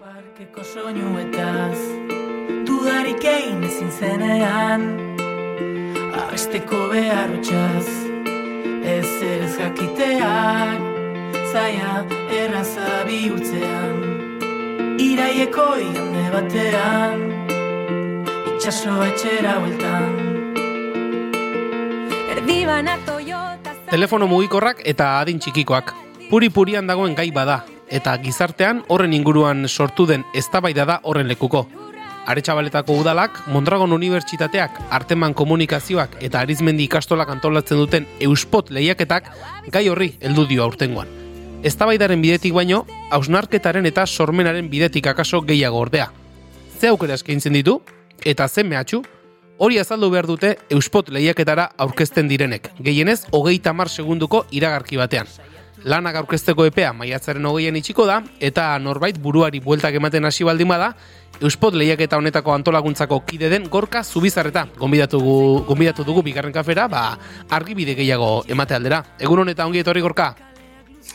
Parkeko soinuetaz Dudarik egin ezin zenean. Abesteko behar utxaz Ez ez jakiteak Zaila erraza bihurtzean. Iraieko igande batean Itxaso etxera hueltan Erdi bana Toyota Telefono mugikorrak eta adin txikikoak. Puri-purian dagoen gai bada, eta gizartean horren inguruan sortu den eztabaida da horren lekuko. Aretsabaletako udalak, Mondragon Unibertsitateak, Arteman Komunikazioak eta Arizmendi ikastolak antolatzen duten Euspot lehiaketak gai horri heldu dio aurtengoan. Eztabaidaren bidetik baino, hausnarketaren eta sormenaren bidetik akaso gehiago ordea. Ze aukera eskaintzen ditu, eta ze mehatxu, Hori azaldu behar dute Euspot lehiaketara aurkezten direnek, gehienez hogeita mar segunduko iragarki batean. Lanak aurkezteko epea maiatzaren hogeian itxiko da, eta norbait buruari bueltak ematen hasi baldin bada, Euspot lehiaketa honetako antolaguntzako kide den gorka zubizarreta. Gonbidatu, gonbidatu dugu bigarren kafera, ba, argibide gehiago emate aldera. Egun honeta ongi etorri gorka,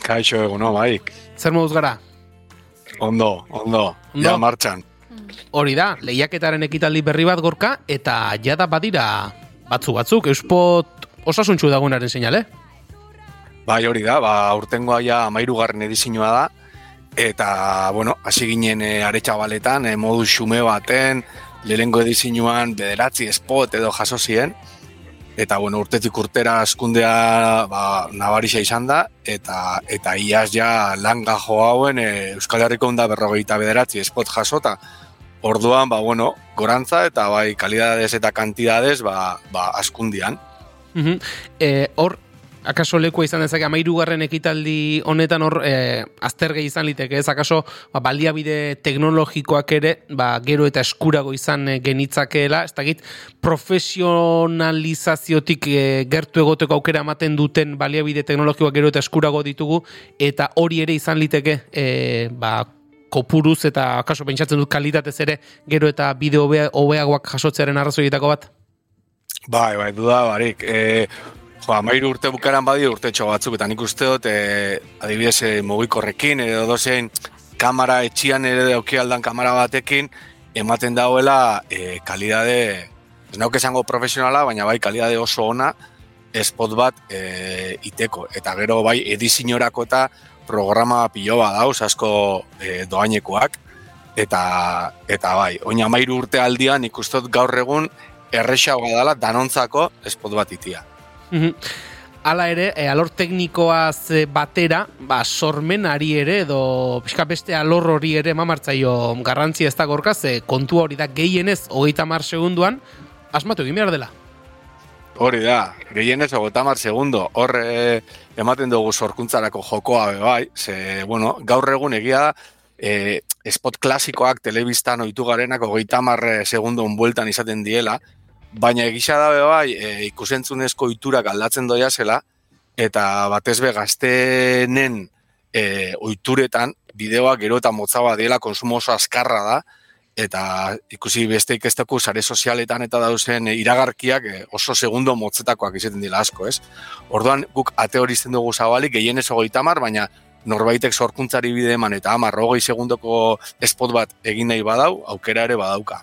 Kaixo eguno, bai. zer moduz gara? Ondo, ondo, Ondo. ja martxan. Hori da, lehiaketaren ekitaldi berri bat gorka, eta jada badira batzu batzuk, Euspot osasuntxu dagoenaren seinale. Bai, hori da, ba, urtengoa ja amairugarren edizioa da, eta, bueno, hasi ginen e, aretxabaletan, e, modu xume baten, lehengo edizioan bederatzi spot edo jaso ziren, eta, bueno, urtetik urtera askundea ba, nabarixa izan da, eta, eta iaz ja lan gajo hauen e, Euskal Herriko onda berrogeita bederatzi spot jasota, orduan, ba, bueno, gorantza eta bai kalidades eta kantidades ba, ba, askundian. Mhm. Eh, hor, akaso lekua izan dezake amairugarren ekitaldi honetan hor eh, azterge izan liteke, ez akaso ba, baliabide teknologikoak ere ba, gero eta eskurago izan eh, genitzakeela, ez dakit profesionalizaziotik eh, gertu egoteko aukera ematen duten baliabide teknologikoak gero eta eskurago ditugu, eta hori ere izan liteke eh, ba, kopuruz eta akaso pentsatzen dut kalitatez ere gero eta bideo hobea- hobeagoak jasotzearen arrazoietako bat. Bai, bai, duda barik. E, jo, amairu urte bukaran badi urtetxo batzuk, eta nik uste dut, e, adibidez, e, mugikorrekin, edo dozein kamera etxian ere dauki aldan kamera batekin, ematen dauela e, kalidade, ez nauk esango profesionala, baina bai kalidade oso ona, spot bat e, iteko. Eta gero bai edizionerako eta programa pilo bat dauz, asko e, doainekoak, eta, eta bai, oin amairu urte aldian ikustot gaur egun erresagoa dela danontzako spot bat itia. Mhm. Hala ere, e, alor teknikoaz e, batera, ba, sormenari ere, edo pixka beste alor hori ere mamartzaio garrantzia ez da gorka, ze kontua hori da gehienez hogeita mar segunduan, asmatu egin behar dela. Hori da, gehienez hogeita mar segundo, hor ematen dugu sorkuntzarako jokoa bai, ze, bueno, gaur egun egia da, eh, spot klasikoak telebistan oitu garenak hogeita mar segundon bueltan izaten diela, baina egisa da bai, e, ikusentzunezko oiturak aldatzen doia zela, eta batez be gaztenen e, oituretan bideoak gero eta motza bat diela konsumo oso azkarra da, eta ikusi beste ikesteku sare sozialetan eta dauzen iragarkiak eh, oso segundo motzetakoak izaten dira asko, ez? Orduan guk ate hori izten dugu zabalik, gehienez hogeita hamar, baina norbaitek sorkuntzari bide eman eta hamar hogei segundoko spot bat egin nahi badau, aukera ere badauka.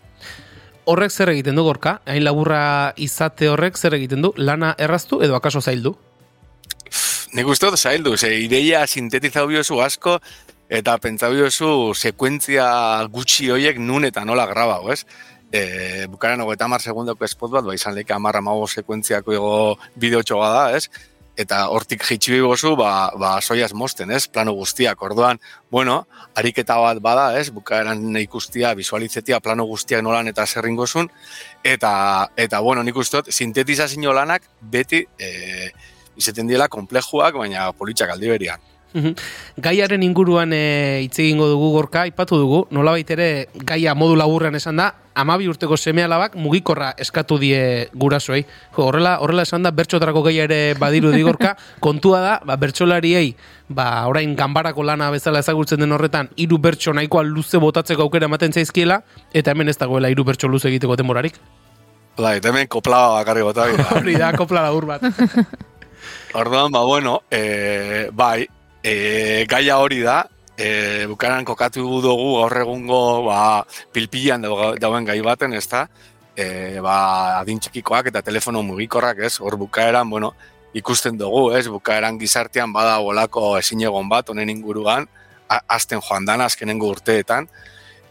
Horrek zer egiten du gorka, hain laburra izate horrek zer egiten du, lana erraztu edo akaso zaildu? Nik uste dut zaildu, ze ideia sintetizau biozu asko, eta pentsau biozu sekuentzia gutxi hoiek nun eta nola grabau, ez? E, bukaran hogeita hamar segundoko spot bat, ba izan leke hamar amago sekuentziako ego bideotxoa da, ez? Eta hortik jitsi bigozu, ba, ba soiaz mosten, ez? Plano guztiak, orduan, bueno, ariketa bat bada, ez? Bukaeran ikustia, visualizetia, plano guztiak nolan eta zerringozun, eta, eta bueno, nik uste dut, sintetizazio lanak beti e, izaten diela komplejuak, baina politxak aldi berian. Mhm. Gaiaren inguruan e, hitz egingo dugu gorka, aipatu dugu, nolabait ere gaia modu laburrean esan da, amabi urteko seme alabak mugikorra eskatu die gurasoei. Jo, horrela, horrela esan da, bertxotarako gaia ere badiru digorka, kontua da, ba, bertxolariei, ba, orain ganbarako lana bezala ezagutzen den horretan, hiru bertso nahikoa luze botatzeko aukera ematen zaizkiela, eta hemen ez dagoela hiru bertso luze egiteko denborarik. Bai, hemen koplaba bakarri bota. Hori da, kopla labur bat. Orduan, ba, bueno, e, bai, e, gaia hori da, e, bukaeran kokatu dugu gaur egungo ba, pilpilan dauen gai baten, ez da? E, ba, adin txikikoak eta telefono mugikorrak, ez? Hor bukaeran, bueno, ikusten dugu, ez? Bukaeran gizartean bada olako ezin egon bat, honen inguruan, azten joan dana azkenengo urteetan,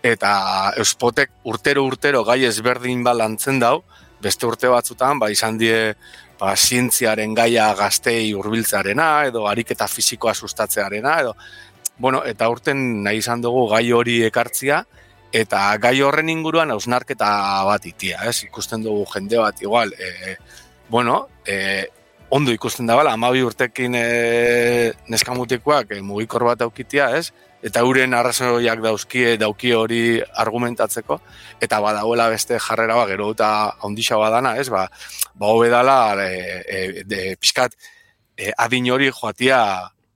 eta euspotek urtero-urtero gai ezberdin balantzen dau, beste urte batzutan, ba, izan die ba, zientziaren gaia gaztei hurbiltzearena edo ariketa fisikoa sustatzearena, edo, bueno, eta urten nahi izan dugu gai hori ekartzia, eta gai horren inguruan hausnarketa bat itia, ez? Ikusten dugu jende bat, igual, e, bueno, e, ondo ikusten da bala, amabi urtekin e, neskamutikoak e, mugikor bat aukitia, ez? eta euren arrazoiak dauzkie dauki hori argumentatzeko eta badauela beste jarrera ba gero eta ondisa badana, ez? Ba, ba hobedala e, e, de pizkat e, adin hori joatia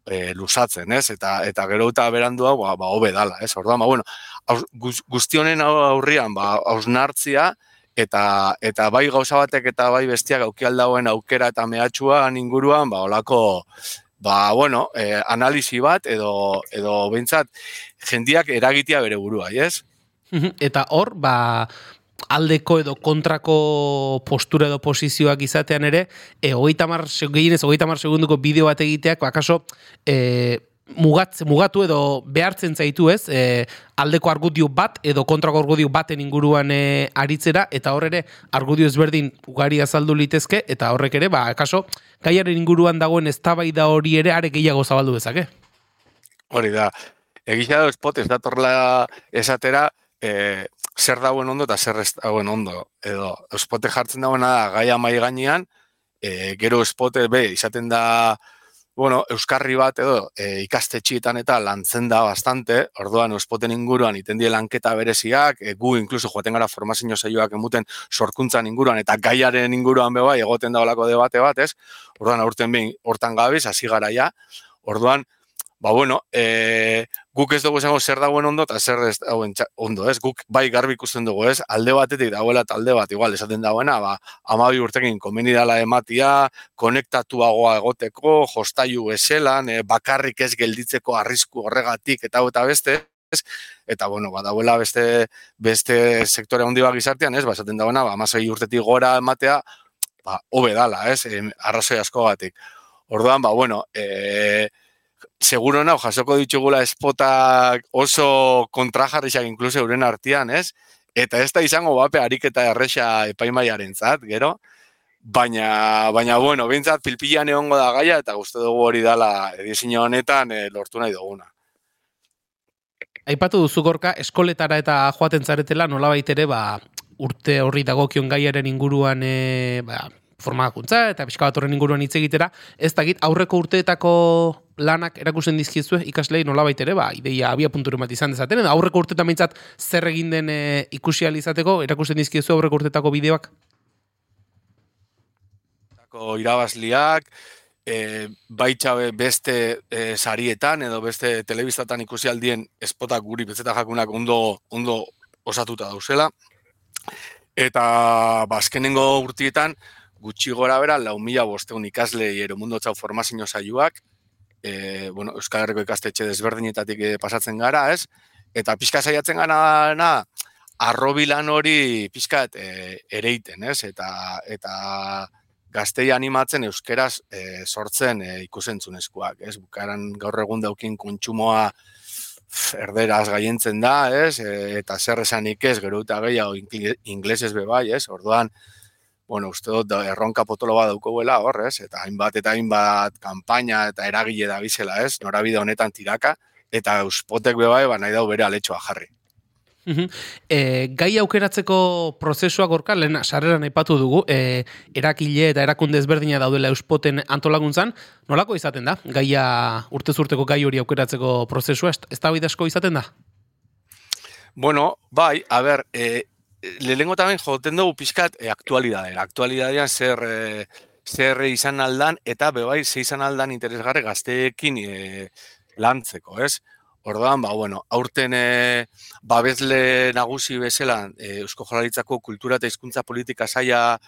e, lusatzen, ez? Eta eta gero eta berandua ba ba hobedala, ez? Orduan, ba bueno, guztionen aurrian ba ausnartzia eta eta bai gauza batek eta bai bestiak auki aldauen aukera eta mehatxua inguruan ba holako ba, bueno, eh, analisi bat edo, edo bentsat jendiak eragitia bere burua, ez? Eta hor, ba, aldeko edo kontrako postura edo posizioak izatean ere, e, hogeita mar, gehienez, hogeita mar segunduko bideo bat egiteak, bakaso, e, mugat, mugatu edo behartzen zaitu ez, e, aldeko argudio bat edo kontrako argudio baten inguruan e, aritzera, eta hor ere argudio ezberdin ugari azaldu litezke, eta horrek ere, ba, kaso, gaiaren inguruan dagoen eztabaida hori ere are gehiago zabaldu dezake. Hori da, egisa da spot ez datorla esatera, e, zer dauen ondo eta zer ez dauen ondo. Edo, spote jartzen dagoena da, gaia mai gainean, e, gero spote be, izaten da, bueno, euskarri bat edo e, ikastetxietan eta lantzen da bastante, orduan euspoten inguruan iten die lanketa bereziak, e, gu inkluso joaten gara formazio saioak emuten sorkuntzan inguruan eta gaiaren inguruan beba egoten da olako debate bat, ez? Orduan aurten behin hortan gabiz, hasi gara ja, orduan ba bueno, e, guk ez dugu esango zer dagoen ondo eta zer ez dagoen ondo, ez? Guk bai garbi ikusten dugu, ez? Alde batetik dagoela talde bat, igual, esaten dagoena, ba, amabi urtekin komeni dala ematia, konektatuagoa egoteko, jostaiu eselan, e, bakarrik ez gelditzeko arrisku horregatik eta eta beste, ez? Eta, bueno, ba, dagoela beste, beste sektore handi bat gizartean, ez? Ba, esaten dagoena, ba, amazai urtetik gora ematea, ba, hobe dala, ez? E, arrazoi asko batik. Orduan, ba, bueno, eh, seguro nau, jasoko ditugula espotak oso kontrajarrizak inkluso euren artian, ez? Eta ez da izango bape ariketa erresa epaimaiaren zat, gero? Baina, baina bueno, bintzat pilpilan egongo da gaia eta guzti dugu hori dala edizio honetan e, lortu nahi duguna. Aipatu duzu gorka, eskoletara eta joaten zaretela nola baitere, ba, urte horri dagokion gaiaren inguruan e, ba, formakuntza eta pixka bat horren inguruan hitz egitera, ez dakit aurreko urteetako lanak erakusten dizkizue ikaslei nolabait ere, ba, ideia abia punturen bat izan dezaten, edo aurreko urteetan mintzat zer egin den e, ikusi izateko erakusten dizkizu aurreko urteetako bideoak? Irabazliak, e, baitxabe beste e, sarietan edo beste telebistatan ikusi aldien espotak guri betzeta jakunak ondo, ondo osatuta dauzela. Eta bazkenengo ba, urtietan, gutxi gora bera, lau mila bosteun ikasle ero mundo txau formazio saioak, e, bueno, Euskal Herriko ikastetxe desberdinetatik e, pasatzen gara, ez? Eta pixka saiatzen gara na, arrobilan hori pixka e, ereiten, ez? Eta, eta gaztei animatzen euskeraz e, sortzen e, ikusentzunezkoak, ez? Bukaran gaur egun daukin kontsumoa erderaz gaientzen da, ez? E, eta zer esanik ez, gero eta gehiago inglesez bebai, ez? Orduan, bueno, uste dut, erronka potolo bat daukoguela horrez, eta hainbat eta hainbat kanpaina eta eragile da bizela, ez? Norabide honetan tiraka, eta euspotek bebai, ba, nahi dau bere aletxoa jarri. E, gai aukeratzeko prozesua gorka, lehen sarreran aipatu dugu, e, erakile eta erakunde ezberdina daudela euspoten antolaguntzan, nolako izaten da? Gaia urtez urteko gai hori aukeratzeko prozesua, ez da izaten da? Bueno, bai, a ber, e, lehenko tamen joten dugu pixkat e, aktualidadera. Aktualidadean zer, e, zer izan aldan eta bebai ze izan aldan interesgarri gazteekin e, lantzeko, ez? Orduan, ba, bueno, aurten e, babesle nagusi bezala e, Eusko Jolaritzako kultura eta hizkuntza politika saia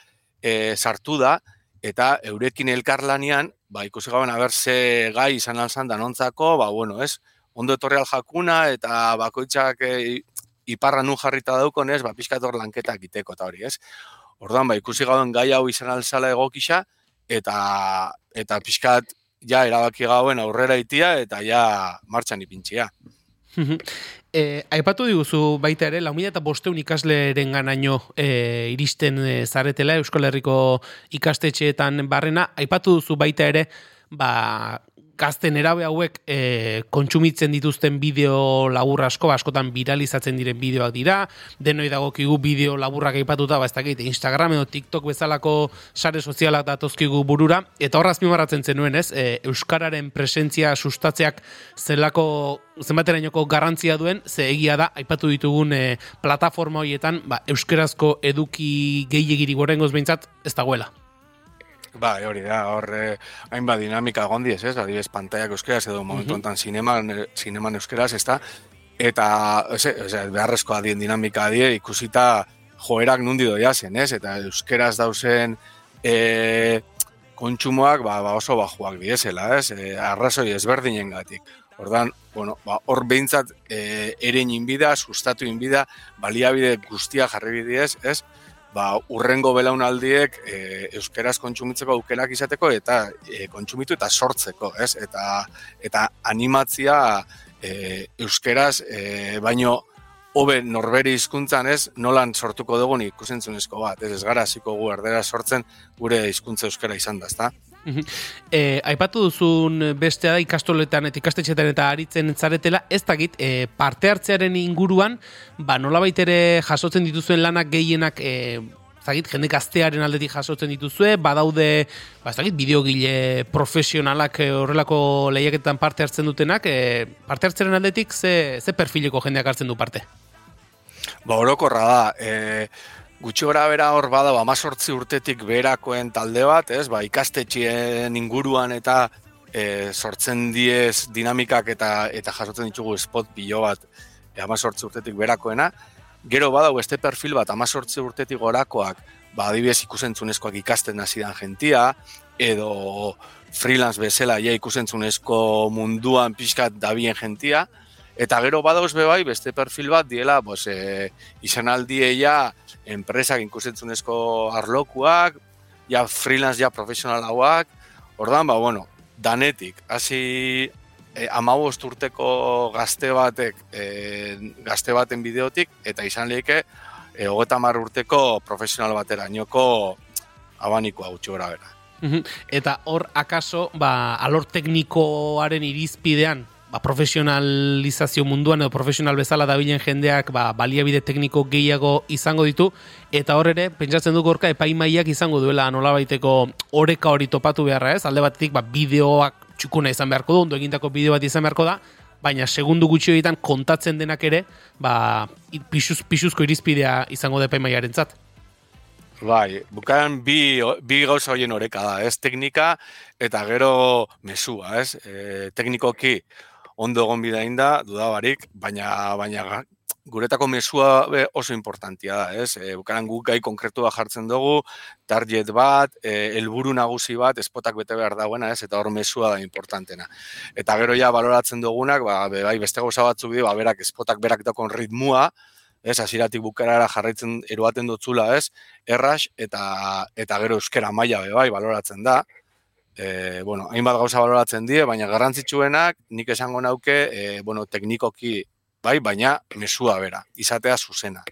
e, sartu da, eta eurekin elkarlanian, ba, ikusi gaben, haber ze gai izan alzan danontzako, ba, bueno, ez? ondo etorri jakuna, eta bakoitzak e, iparra nu jarrita daukonez, ba, pixkat hor lanketak iteko eta hori, ez? Orduan, ba, ikusi gauden gai hau izan alzala egokisa, eta, eta pixkat ja erabaki gauen aurrera itia, eta ja martxan ipintxia. e, aipatu diguzu baita ere, lau eta bosteun ikasleren ganaino e, iristen e, zaretela Euskal Herriko ikastetxeetan barrena, aipatu duzu baita ere, ba, gazten erabe hauek e, kontsumitzen dituzten bideo labur asko, askotan viralizatzen diren bideoak dira, denoi dagokigu bideo laburrak aipatuta, ba ez dakit, Instagram edo TikTok bezalako sare sozialak datozkigu burura, eta horraz mimaratzen zenuen ez, e, Euskararen presentzia sustatzeak zelako zenbaterainoko garrantzia duen, ze egia da, aipatu ditugun e, plataforma horietan, ba, Euskarazko eduki gehiagiri gorengoz behintzat, ez dagoela. Ba, hori da, hor eh, hainbat dinamika gondi ez, ez, adibes pantaiak euskeraz edo momentu enten mm zineman, zineman euskeraz, ez da, eta, ez, ez, beharrezko adien dinamika adie ikusita joerak nundi doia zen, ez, eta euskeraz dauzen e, kontsumoak ba, ba oso bajuak diezela, ez, e, arrazoi ezberdinen gatik. Ordan, bueno, ba, hor behintzat e, erein inbida, sustatu inbida, baliabide guztia jarri bidez, ez, ba, urrengo belaunaldiek e, euskeraz kontsumitzeko aukerak izateko eta e, kontsumitu eta sortzeko, ez? Eta, eta animatzia e, euskeraz e, baino hobe norberi hizkuntzan ez, nolan sortuko dugun ikusentzunezko bat, ez, ez gara hasiko gu erdera sortzen gure hizkuntza euskera izan da, ezta? E, aipatu duzun bestea da ikastoletan eta ikastetxetan eta aritzen zaretela, ez dakit e, parte hartzearen inguruan, ba nola ere jasotzen dituzuen lanak gehienak e, zagit, jende gaztearen aldetik jasotzen dituzue, badaude, ba, zagit, bideogile profesionalak horrelako lehiaketan parte hartzen dutenak, e, parte hartzeren aldetik ze, ze perfileko jendeak hartzen du parte? Ba, orokorra da, e, gutxi gora bera hor bada, ba, amazortzi urtetik berakoen talde bat, ez, ba, ikastetxien inguruan eta e, sortzen diez dinamikak eta eta jasotzen ditugu spot bilo bat e, amazortzi urtetik berakoena. Gero bada, beste perfil bat, amazortzi urtetik gorakoak, ba, adibidez ikusentzunezkoak ikasten hasidan gentia, edo freelance bezala ja ikusentzunezko munduan pixkat dabien gentia, Eta gero badauz bai beste perfil bat diela, pues, e, izan aldie ja, enpresak inkusentzunezko arlokuak, ja freelance, ja profesionalauak, ordan, ba, bueno, danetik, hasi e, amabost urteko gazte batek, e, gazte baten bideotik, eta izan lehike, e, hogeta urteko profesional batera, nioko abanikoa gutxi gora bera. Eta hor, akaso, ba, alor teknikoaren irizpidean, ba, profesionalizazio munduan edo profesional bezala dabilen jendeak ba, baliabide tekniko gehiago izango ditu eta hor ere, pentsatzen du gorka epaimaiak izango duela nola baiteko oreka hori topatu beharra ez, alde batetik ba, bideoak txukuna izan beharko du, ondo egindako bideo bat izan beharko da, baina segundu gutxi egiten kontatzen denak ere, ba, pisuz, pisuzko irizpidea izango da epaimaiaren zat. Bai, bukaran bi, bi gauza horien oreka da, ez teknika eta gero mesua, ez? E, teknikoki ondo egon bidain da, dudabarik, baina, baina guretako mesua oso importantia da, ez? E, bukaran guk gai konkretua jartzen dugu, target bat, e, helburu nagusi bat, espotak bete behar dagoena, ez? Eta hor mesua da importantena. Eta gero ja baloratzen dugunak, ba, bai, beste gauza batzuk bi, ba, berak, espotak berak dakon ritmua, ez? Hasiratik bukarara jarraitzen eruaten dutzula, ez? Erras, eta, eta gero euskera maila, be, bai, baloratzen da e, bueno, hainbat gauza baloratzen die, baina garrantzitsuenak nik esango nauke, e, bueno, teknikoki bai, baina mesua bera, izatea zuzena.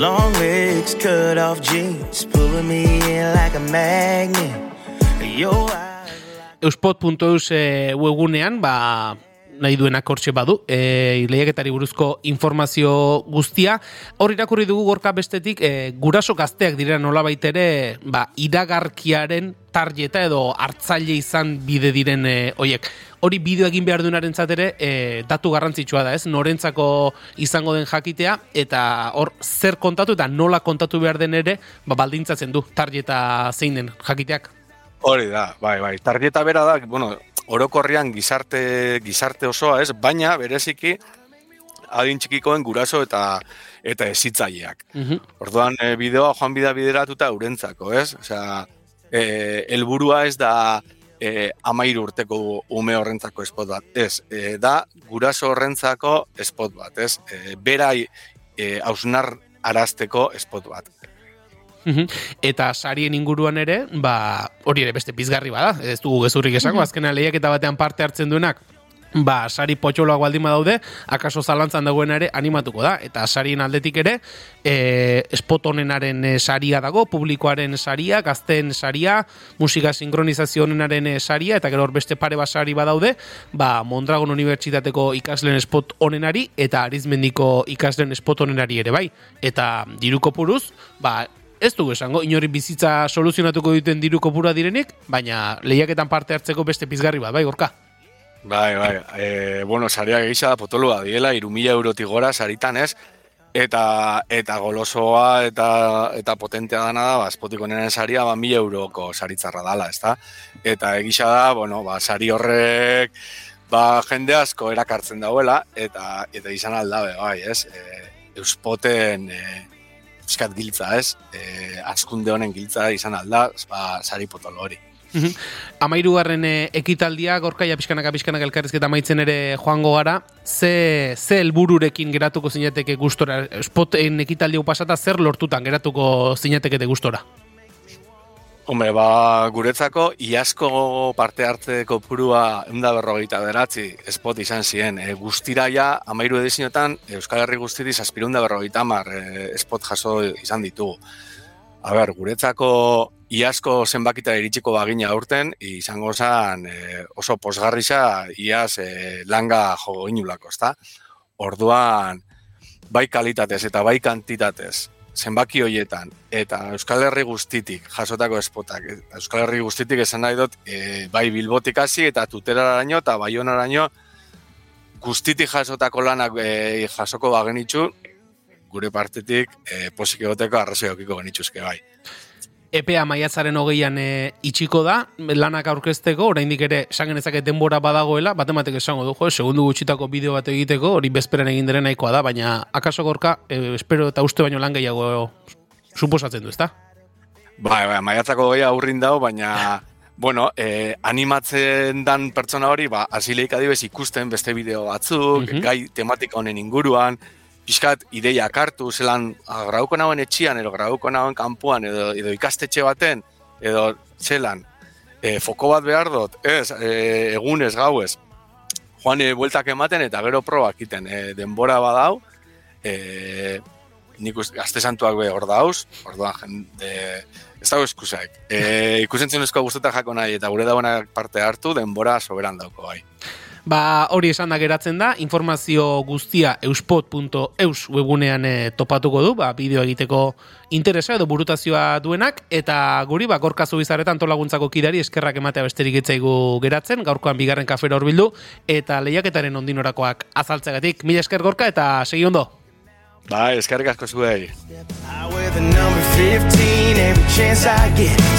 Long legs, cut off jeans, pulling me in like a magnet. Euspot.eus e, webunean, ba, nahi duenak hortxe badu, e, lehiaketari buruzko informazio guztia. Hor irakurri dugu gorka bestetik, e, guraso gazteak dira nola baitere, ba, iragarkiaren tarjeta edo hartzaile izan bide diren e, oiek. Hori bideo egin behar duenaren zatere, e, datu garrantzitsua da ez, norentzako izango den jakitea, eta hor zer kontatu eta nola kontatu behar den ere, ba, baldintzatzen du tarjeta zein den jakiteak. Hori da, bai, bai. Tarjeta bera da, bueno, orokorrian gizarte, gizarte osoa, ez? Baina, bereziki, adin txikikoen guraso eta eta ezitzaileak. Mhm. Orduan, e, bideoa joan bida bideratuta urentzako, ez? Osea, e, helburua ez da e, amairu urteko ume horrentzako espot bat, ez? E, da, guraso horrentzako espot bat, ez? E, berai e, hausnar arazteko espot bat. Mhm. Eta sarien inguruan ere, ba, hori ere beste pizgarri bada, ez dugu gezurrik esango, azkena lehiaketa batean parte hartzen duenak, ba, sari potxoloak baldin badaude, akaso zalantzan dagoen ere animatuko da. Eta sarien aldetik ere, e, spot honenaren e, saria dago, publikoaren saria, gazten saria, musika sinkronizazio honenaren e, saria, eta gero beste pare bat sari badaude, ba, Mondragon Unibertsitateko ikasleen spot honenari, eta arizmendiko ikasleen spot honenari ere bai. Eta diruko puruz, ba, ez dugu esango, inori bizitza soluzionatuko duten diru kopura direnik, baina lehiaketan parte hartzeko beste pizgarri bat, bai, gorka? Bai, bai, e, bueno, saria gisa potolua diela, irumila eurotik gora saritan ez, eta eta golosoa eta eta potentea dana da, ba, espotiko nenen saria, ba, mila euroko saritzarra dala, ez da? Eta egisa da, bueno, ba, sari horrek, ba, jende asko erakartzen dauela, eta eta izan aldabe, bai, ez? E, euspoten e, eskat giltza, ez? E, askunde honen giltza izan alda, ba, sari potolo hori. Amairu garren ekitaldia, gorkaia pixkanaka pixkanaka elkarrizketa maitzen ere joango gara, ze, ze helbururekin geratuko zinateke gustora, spoten ekitaldi pasata zer lortutan geratuko zinatekete gustora? Hombre, ba, guretzako, iasko parte hartzeko purua eunda berrogeita beratzi espot izan ziren. E, guztiraia, amairu edizionetan, Euskal Herri guztiri zazpirunda berrogeita mar espot jaso izan ditugu. A ber, guretzako iasko zenbakita iritsiko bagina aurten, izango zen e, oso posgarrisa iaz e, langa jo inulako, ezta? Orduan, bai kalitatez eta bai kantitatez, zenbaki hoietan, eta Euskal Herri guztitik jasotako espotak, Euskal Herri guztitik esan nahi dut, e, bai bilbotik hasi eta tuteraraino eta baionaraino guztitik jasotako lanak e, jasoko bagenitzu, gure partetik e, posik egoteko arrazoi okiko genituzke bai. EPA maiatzaren hogeian e, itxiko da, lanak aurkezteko, oraindik ere esan genezake denbora badagoela, batematek esango du, jo, segundu gutxitako bideo bat egiteko, hori bezperan egin deren nahikoa da, baina akaso gorka, e, espero eta uste baino lan gehiago suposatzen du, ezta? Bai, bai, maiatzako goia aurrin dago, baina bueno, eh, animatzen dan pertsona hori, ba, asileik adibes ikusten beste bideo batzuk, Mhm. gai tematika honen inguruan, pixkat ideia kartu, zelan ah, grauko nauen etxian, edo grauko nauen kanpoan, edo, edo ikastetxe baten, edo zelan, e, foko bat behar dut, ez, e, egunez, gauez, joan e, bueltak ematen eta gero probak iten, e, denbora badau, e, nik uste, gazte santuak be hor dauz, orduan jende, ez dago eskusaik. E, ikusentzionezko guztetan jako nahi eta gure dauenak parte hartu, denbora soberan dauko bai. Ba, hori esan da geratzen da, informazio guztia euspot.eus webunean e, topatuko du, ba, bideo egiteko interesa edo burutazioa duenak, eta guri, ba, gorkazu bizaretan tolaguntzako kidari eskerrak ematea besterik etzaigu geratzen, gaurkoan bigarren kafera horbildu, eta lehiaketaren ondinorakoak azaltzegatik. Mila esker gorka eta segi ondo. Bai, eskerrik asko zuei.